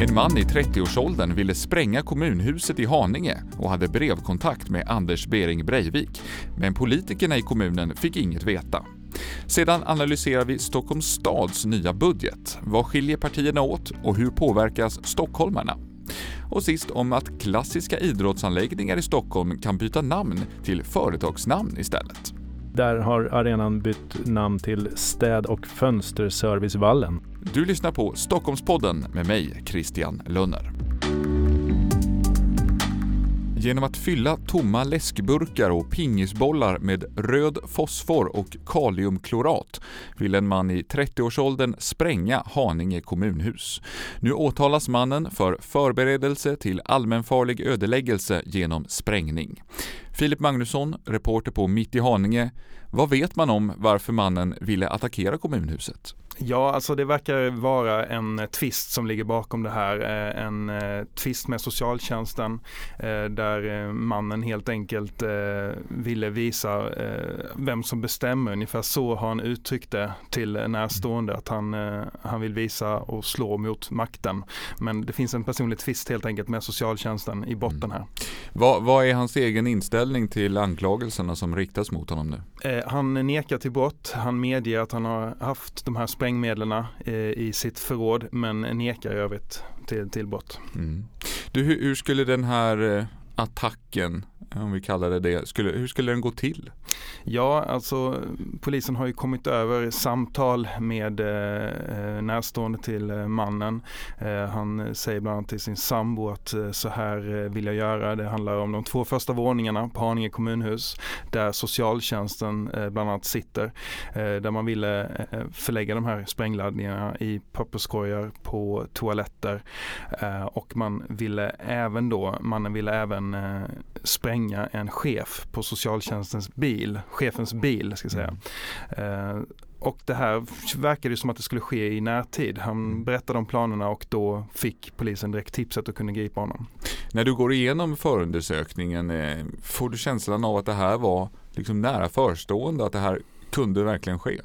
En man i 30-årsåldern ville spränga kommunhuset i Haninge och hade brevkontakt med Anders Bering Breivik, men politikerna i kommunen fick inget veta. Sedan analyserar vi Stockholms stads nya budget. Vad skiljer partierna åt och hur påverkas stockholmarna? Och sist om att klassiska idrottsanläggningar i Stockholm kan byta namn till företagsnamn istället. Där har arenan bytt namn till Städ och fönsterservicevallen. Du lyssnar på Stockholmspodden med mig, Christian Lönner. Genom att fylla tomma läskburkar och pingisbollar med röd fosfor och kaliumklorat vill en man i 30-årsåldern spränga Haninge kommunhus. Nu åtalas mannen för förberedelse till allmänfarlig ödeläggelse genom sprängning. Filip Magnusson, reporter på Mitt i Haninge. Vad vet man om varför mannen ville attackera kommunhuset? Ja, alltså det verkar vara en tvist som ligger bakom det här. Eh, en eh, tvist med socialtjänsten eh, där mannen helt enkelt ville visa vem som bestämmer. Ungefär så har han uttryckt det till närstående att han, han vill visa och slå mot makten. Men det finns en personlig tvist helt enkelt med socialtjänsten i botten här. Vad, vad är hans egen inställning till anklagelserna som riktas mot honom nu? Eh, han nekar till brott. Han medger att han har haft de här sprängmedlen eh, i sitt förråd men nekar i övrigt till, till brott. Mm. Du, hur, skulle den här eh, attacken attacken om vi kallar det det. Skulle, hur skulle den gå till? Ja, alltså polisen har ju kommit över samtal med eh, eh närstående till eh, mannen. Eh, han säger bland annat till sin sambo att eh, så här eh, vill jag göra. Det handlar om de två första våningarna på Haninge kommunhus där socialtjänsten eh, bland annat sitter. Eh, där man ville förlägga de här sprängladdningarna i papperskorgar på toaletter. och man ville även då, mannen ville även spränga en chef på socialtjänstens bil, chefens bil ska jag säga. Mm. och det här verkade som att det skulle ske i närtid. Han mm. berättade om planerna och då fick polisen direkt tipset och kunde gripa honom. När du går igenom förundersökningen, eh, får du känslan av att det här var liksom nära förestående, att det här kunde verkligen ske?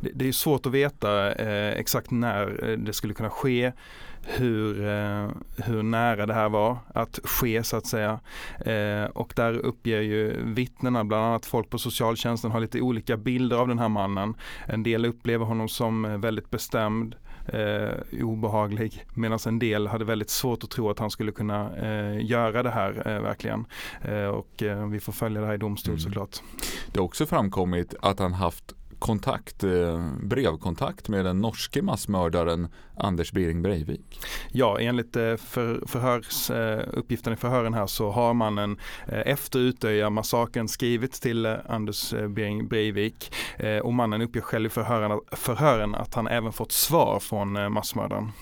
Det, det är svårt att veta eh, exakt när eh, det skulle kunna ske hur, eh, hur nära det här var att ske så att säga. Eh, och där uppger ju vittnena, bland annat folk på socialtjänsten, har lite olika bilder av den här mannen. En del upplever honom som väldigt bestämd. Eh, obehaglig medan en del hade väldigt svårt att tro att han skulle kunna eh, göra det här eh, verkligen. Eh, och eh, vi får följa det här i domstol mm. såklart. Det har också framkommit att han haft kontakt, eh, brevkontakt med den norske massmördaren Anders Bering Breivik. Ja, enligt eh, för, förhörs, eh, uppgiften i förhören här så har mannen efter Utöya-massakern skrivit till Anders Bering Breivik och mannen uppger själv i förhören, förhören att han även fått svar från massmördaren.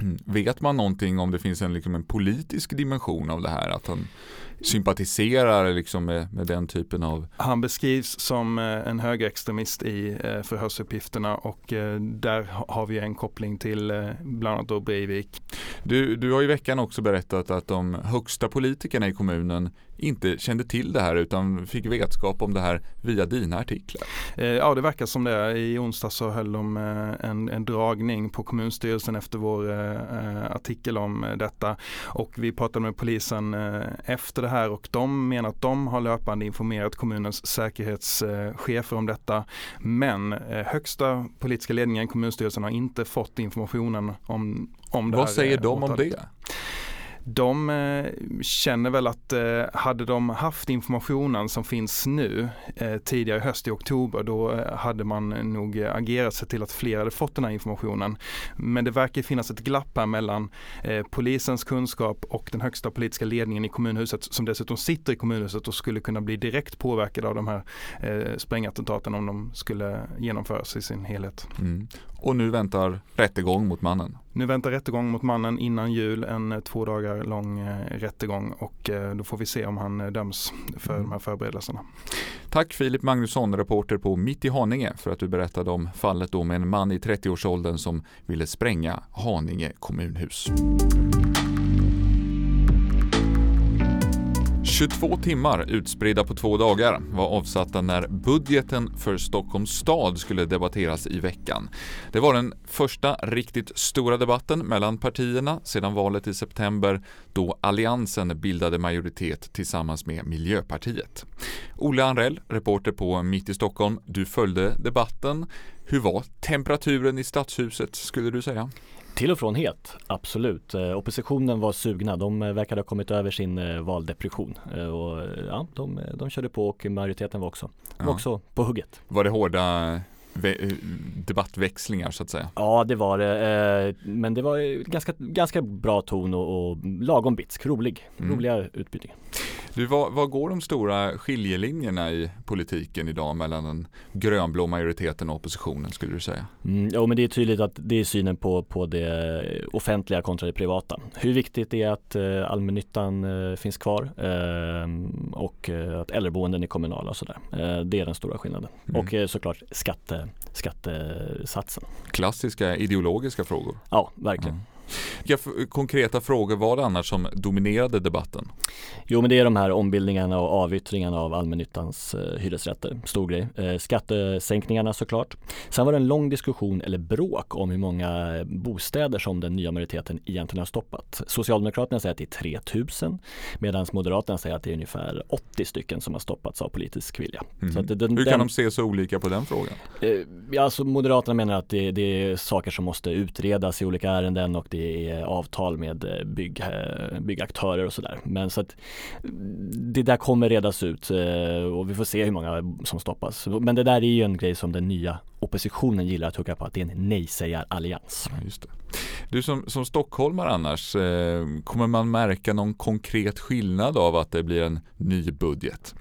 Mm. Vet man någonting om det finns en, liksom en politisk dimension av det här? Att han sympatiserar liksom med, med den typen av... Han beskrivs som eh, en högerextremist i eh, förhörsuppgifterna och eh, där har vi en koppling till bland annat då Breivik. Du, du har i veckan också berättat att de högsta politikerna i kommunen inte kände till det här utan fick vetskap om det här via dina artiklar. Ja det verkar som det. I onsdag så höll de en, en dragning på kommunstyrelsen efter vår artikel om detta och vi pratade med polisen efter det det här och de menar att de har löpande informerat kommunens säkerhetschefer om detta. Men eh, högsta politiska ledningen i kommunstyrelsen har inte fått informationen om, om det Vad här. Vad säger eh, de om det? De eh, känner väl att eh, hade de haft informationen som finns nu eh, tidigare höst i oktober då eh, hade man nog agerat sig till att fler hade fått den här informationen. Men det verkar finnas ett glapp här mellan eh, polisens kunskap och den högsta politiska ledningen i kommunhuset som dessutom sitter i kommunhuset och skulle kunna bli direkt påverkade av de här eh, sprängattentaten om de skulle genomföras i sin helhet. Mm. Och nu väntar rättegång mot mannen. Nu väntar rättegång mot mannen innan jul, en eh, två dagar lång eh, rättegång och eh, då får vi se om han döms för mm. de här förberedelserna. Tack Filip Magnusson, reporter på Mitt i Haninge för att du berättade om fallet då med en man i 30-årsåldern som ville spränga Haninge kommunhus. 22 timmar utspridda på två dagar var avsatta när budgeten för Stockholms stad skulle debatteras i veckan. Det var den första riktigt stora debatten mellan partierna sedan valet i september då Alliansen bildade majoritet tillsammans med Miljöpartiet. Olle Anrell, reporter på Mitt i Stockholm, du följde debatten. Hur var temperaturen i Stadshuset skulle du säga? Till och från het, absolut. Eh, oppositionen var sugna, de eh, verkade ha kommit över sin eh, valdepression. Och, ja, de, de körde på och majoriteten var också, ja. var också på hugget. Var det hårda debattväxlingar så att säga? Ja det var det, men det var ganska, ganska bra ton och, och lagom bitsk, rolig, mm. roliga utbyten. Du, vad, vad, går de stora skiljelinjerna i politiken idag mellan den grönblå majoriteten och oppositionen skulle du säga? Mm, ja men det är tydligt att det är synen på, på det offentliga kontra det privata. Hur viktigt det är att eh, allmännyttan eh, finns kvar eh, och eh, att äldreboenden är kommunala och sådär. Eh, det är den stora skillnaden. Mm. Och eh, såklart skatte, skattesatsen. Klassiska ideologiska frågor. Ja, verkligen. Mm. Vilka konkreta frågor var det annars som dominerade debatten? Jo men det är de här ombildningarna och avyttringarna av allmännyttans eh, hyresrätter, stor grej. Eh, skattesänkningarna såklart. Sen var det en lång diskussion eller bråk om hur många bostäder som den nya majoriteten egentligen har stoppat. Socialdemokraterna säger att det är 3000 medan Moderaterna säger att det är ungefär 80 stycken som har stoppats av politisk vilja. Mm. Så den, hur kan den, de se så olika på den frågan? Eh, ja, alltså Moderaterna menar att det, det, är saker som måste utredas i olika ärenden och det är avtal med eh, bygg, eh, byggaktörer och sådär. Men så att det där kommer redas ut eh, och vi får se hur många som stoppas. Men det där är ju en grej som den nya oppositionen gillar att hugga på att det är en nej-sägar-allians. Just det. Du som, som stockholmare annars, eh, kommer man märka någon konkret skillnad av att det blir en ny budget?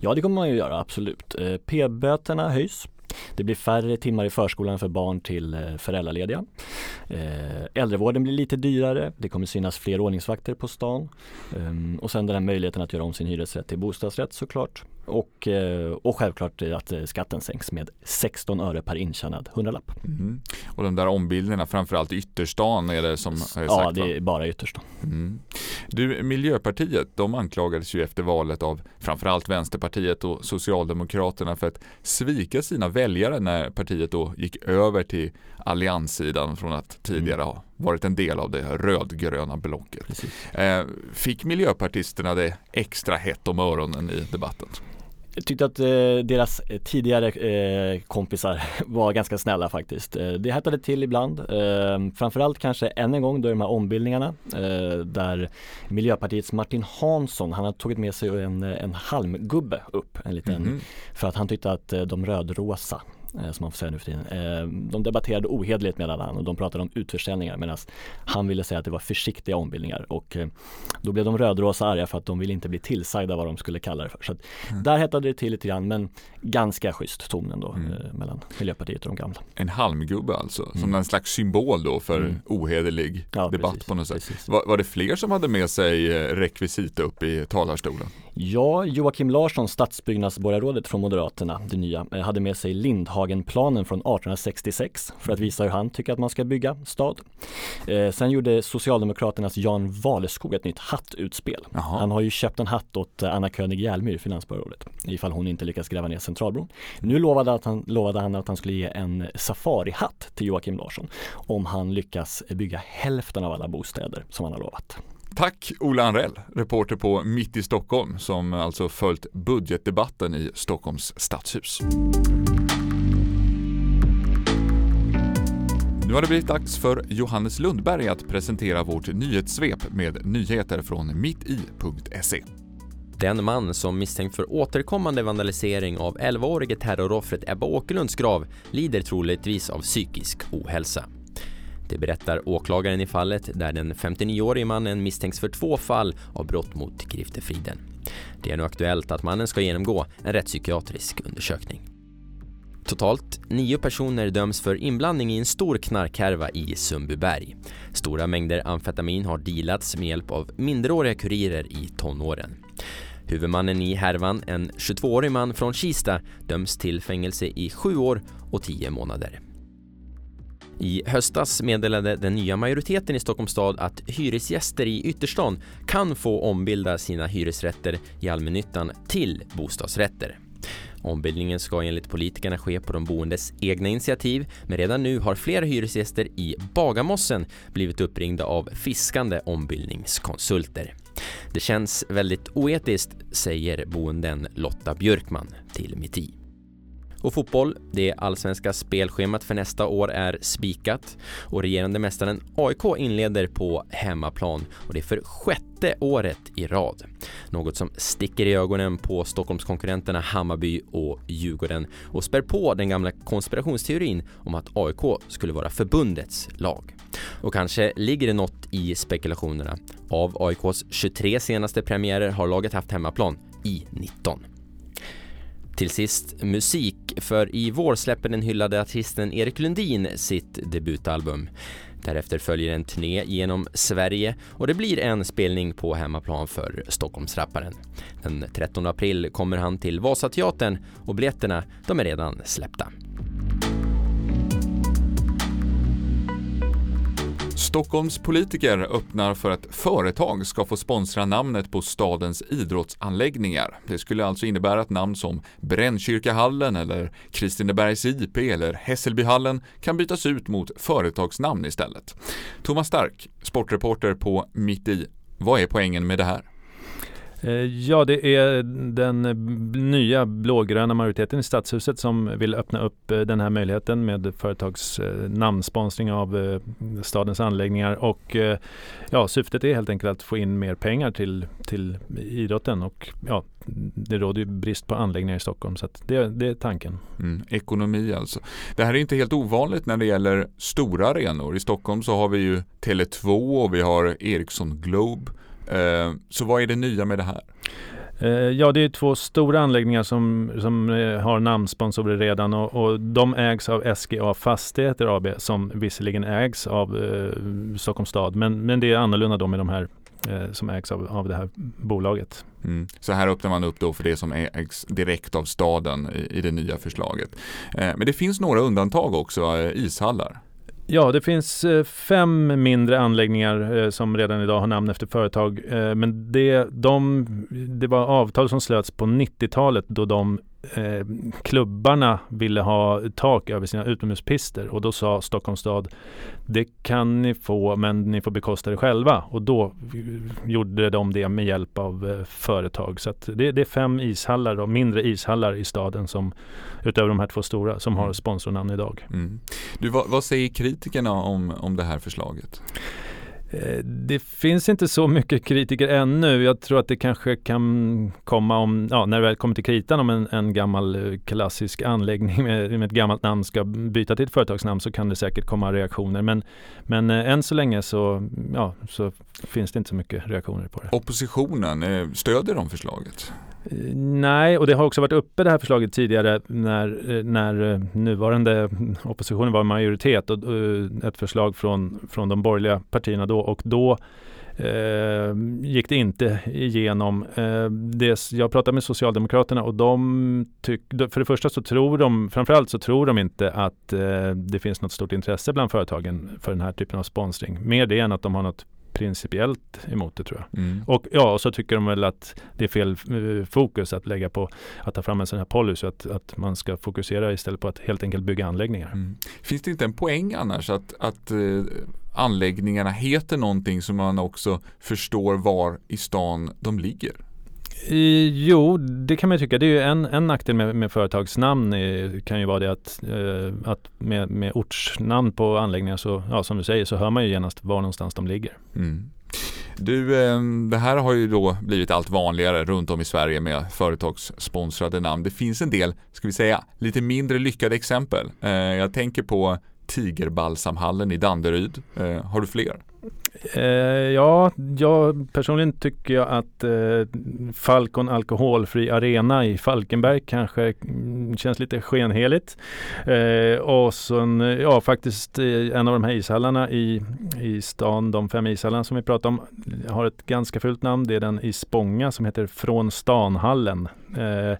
Ja det kommer man ju göra, absolut. Eh, P-böterna höjs det blir färre timmar i förskolan för barn till eh, föräldralediga. Eh, äldrevården blir lite dyrare. Det kommer synas fler ordningsvakter på stan. Ehm, och sen den här möjligheten att göra om sin hyresrätt till bostadsrätt såklart. Och, eh, och självklart att skatten sänks med 16 öre per intjänad hundralapp. Mm. Och de där ombildningarna, framförallt i ytterstan är det som är sagt, Ja, det är bara ytterstan. Mm. Du, Miljöpartiet, de anklagades ju efter valet av framförallt Vänsterpartiet och Socialdemokraterna för att svika sina väljare när partiet då gick över till allianssidan från att tidigare ha varit en del av det rödgröna blocket. Eh, fick miljöpartisterna det extra hett om öronen i debatten? Jag tyckte att eh, deras eh, tidigare eh, kompisar var ganska snälla faktiskt. Eh, det hettade till ibland. Eh, framförallt kanske än en gång då de här ombildningarna eh, där Miljöpartiets Martin Hansson, han har tagit med sig en, en halmgubbe upp, en liten, mm -hmm. för att han tyckte att de rödrosa som man får säga nu för tiden. Eh, de debatterade ohederligt med varandra och de pratade om utförsäljningar medan han ville säga att det var försiktiga ombildningar och eh, då blev de rödrosa arga för att de ville inte bli tillsagda vad de skulle kalla det för. Så mm. där hettade det till lite grann men ganska schysst tonen då mm. mellan Miljöpartiet och de gamla. En halmgubbe alltså, mm. som en slags symbol då för mm. ohederlig ja, debatt precis, på något sätt. Var, var, det fler som hade med sig rekvisita upp i talarstolen? Ja, Joakim Larsson, stadsbyggnadsborgarrådet från Moderaterna, det nya, hade med sig Lindhagen Lindhagenplanen från 1866 för att visa hur han tycker att man ska bygga stad. Eh, sen gjorde Socialdemokraternas Jan Valeskog ett nytt hattutspel. Jaha. Han har ju köpt en hatt åt Anna König Hjelmyr, finansborgarrådet, ifall hon inte lyckas gräva ner Centralbron. Nu lovade, att han, lovade han att han skulle ge en safarihatt till Joakim Larsson om han lyckas bygga hälften av alla bostäder som han har lovat. Tack Ola Anrell, reporter på Mitt i Stockholm som alltså följt budgetdebatten i Stockholms stadshus. Nu har det blivit dags för Johannes Lundberg att presentera vårt nyhetssvep med nyheter från mitti.se. Den man som misstänkt för återkommande vandalisering av 11-årige terroroffret Ebba Åkerlunds grav lider troligtvis av psykisk ohälsa. Det berättar åklagaren i fallet där den 59-årige mannen misstänks för två fall av brott mot griftefriden. Det är nu aktuellt att mannen ska genomgå en rättspsykiatrisk undersökning. Totalt nio personer döms för inblandning i en stor knarkhärva i Sundbyberg. Stora mängder amfetamin har dealats med hjälp av minderåriga kurirer i tonåren. Huvudmannen i härvan, en 22-årig man från Kista, döms till fängelse i sju år och tio månader. I höstas meddelade den nya majoriteten i Stockholms stad att hyresgäster i ytterstan kan få ombilda sina hyresrätter i allmännyttan till bostadsrätter. Ombildningen ska enligt politikerna ske på de boendes egna initiativ men redan nu har flera hyresgäster i Bagarmossen blivit uppringda av fiskande ombildningskonsulter. Det känns väldigt oetiskt, säger boenden Lotta Björkman till Mitti. Och fotboll, det allsvenska spelschemat för nästa år är spikat och regerande mästaren AIK inleder på hemmaplan och det är för sjätte året i rad. Något som sticker i ögonen på Stockholmskonkurrenterna Hammarby och Djurgården och spär på den gamla konspirationsteorin om att AIK skulle vara förbundets lag. Och kanske ligger det något i spekulationerna. Av AIKs 23 senaste premiärer har laget haft hemmaplan i 19. Till sist musik, för i vår släpper den hyllade artisten Erik Lundin sitt debutalbum. Därefter följer en turné genom Sverige och det blir en spelning på hemmaplan för Stockholmsrapparen. Den 13 april kommer han till Vasateatern och biljetterna de är redan släppta. Stockholms politiker öppnar för att företag ska få sponsra namnet på stadens idrottsanläggningar. Det skulle alltså innebära att namn som Brännkyrkahallen eller Kristinebergs IP eller Hässelbyhallen kan bytas ut mot företagsnamn istället. Thomas Stark, sportreporter på Mitt i. Vad är poängen med det här? Eh, ja, det är den nya blågröna majoriteten i Stadshuset som vill öppna upp eh, den här möjligheten med företags eh, namnsponsring av stadens anläggningar och ja, syftet är helt enkelt att få in mer pengar till, till idrotten och ja, det råder ju brist på anläggningar i Stockholm så det, det, är tanken. Mm, ekonomi alltså. Det här är inte helt ovanligt när det gäller stora arenor. I Stockholm så har vi ju Tele2 och vi har Ericsson Globe så vad är det nya med det här? Eh, ja, det är två stora anläggningar som, som eh, har namnsponsorer redan och, och, de ägs av SGA Fastigheter AB som visserligen ägs av eh, Stockholms stad men, men det är annorlunda då med de här eh, som ägs av, av det här bolaget. Mm. Så här öppnar man upp då för det som ägs direkt av staden i, i det nya förslaget. Eh, men det finns några undantag också, ishallar. Ja, det finns eh, fem mindre anläggningar eh, som redan idag har namn efter företag. Eh, men det, de, det var avtal som slöts på 90-talet då de eh, klubbarna ville ha tak över sina utomhuspister och då sa Stockholms stad det kan ni få men ni får bekosta det själva och då gjorde de det med hjälp av eh, företag. Så det, det, är fem ishallar och mindre ishallar i staden som utöver de här två stora som har mm. sponsornamn idag. Mm. Du, vad, vad säger kritikerna om, om det här förslaget? Eh, det finns inte så mycket kritiker ännu. Jag tror att det kanske kan komma om, ja, när det väl kommer till kritan om en, en gammal eh, klassisk anläggning med, med, ett gammalt namn ska byta till ett företagsnamn så kan det säkert komma reaktioner. Men, men eh, än så länge så, ja, så finns det inte så mycket reaktioner på det. Oppositionen, stöder de förslaget? Nej, och det har också varit uppe det här förslaget tidigare när, eh, när eh, nuvarande oppositionen var majoritet och eh, ett förslag från, från de borgerliga partierna då och då eh, gick det inte igenom. Eh, det, jag pratade med Socialdemokraterna och de tycker, för det första så tror de, framförallt så tror de inte att eh, det finns något stort intresse bland företagen för den här typen av sponsring. Mer det än att de har något principiellt emot det tror jag. Mm. Och ja, och så tycker de väl att det är fel eh, fokus att lägga på att ta fram en sån här policy, att, att man ska fokusera istället på att helt enkelt bygga anläggningar. Mm. Finns det inte en poäng annars att, att uh, anläggningarna heter någonting som man också förstår var i stan de ligger? Eh, jo, det kan man tycka. Det är ju en, en nackdel med, med företagsnamn är, kan ju vara det att, eh, att med, med ortsnamn på anläggningar så, ja, som du säger, så hör man ju genast var någonstans de ligger. Mm. Du, eh, det här har ju då blivit allt vanligare runt om i Sverige med företagssponsrade namn. Det finns en del, ska vi säga, lite mindre lyckade exempel. Eh, jag tänker på Tigerbalsamhallen i Danderyd. Eh, har du fler? Eh, ja, jag personligen tycker jag att eh, Falcon Alkoholfri Arena i Falkenberg kanske mm, känns lite skenheligt. Eh, och sen, eh, ja faktiskt eh, en av de här ishallarna i, i stan, de fem ishallarna som vi pratar om, har ett ganska fult namn. Det är den i Spånga som heter Från Stanhallen. Eh,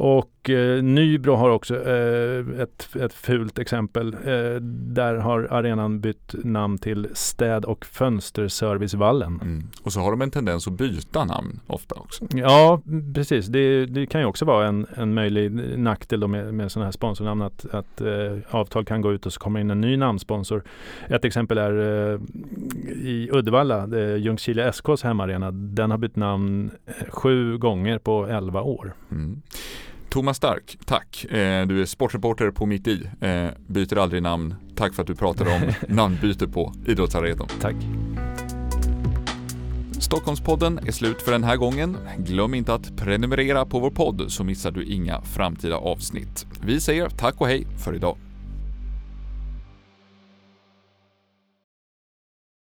Och eh, Nybro har också eh, ett, ett fult exempel. Eh, där har arenan bytt namn till Städ och fönsterservicevallen. Mm. Och så har de en tendens att byta namn ofta också. Ja, precis. Det, det kan ju också vara en, en möjlig nackdel med, med sådana här sponsornamn att, att eh, avtal kan gå ut och så kommer in en ny namnsponsor. Ett exempel är i Uddevalla, eh, Ljungskile SKs hemmaarena. Den har bytt namn sju gånger på elva år. Mm. Thomas Stark, tack. Eh, du är sportreporter på Mitt i. Eh, byter aldrig namn. Tack för att du pratade om namnbyte på Idrottsarenan. Tack. Stockholmspodden är slut för den här gången. Glöm inte att prenumerera på vår podd så missar du inga framtida avsnitt. Vi säger tack och hej för idag.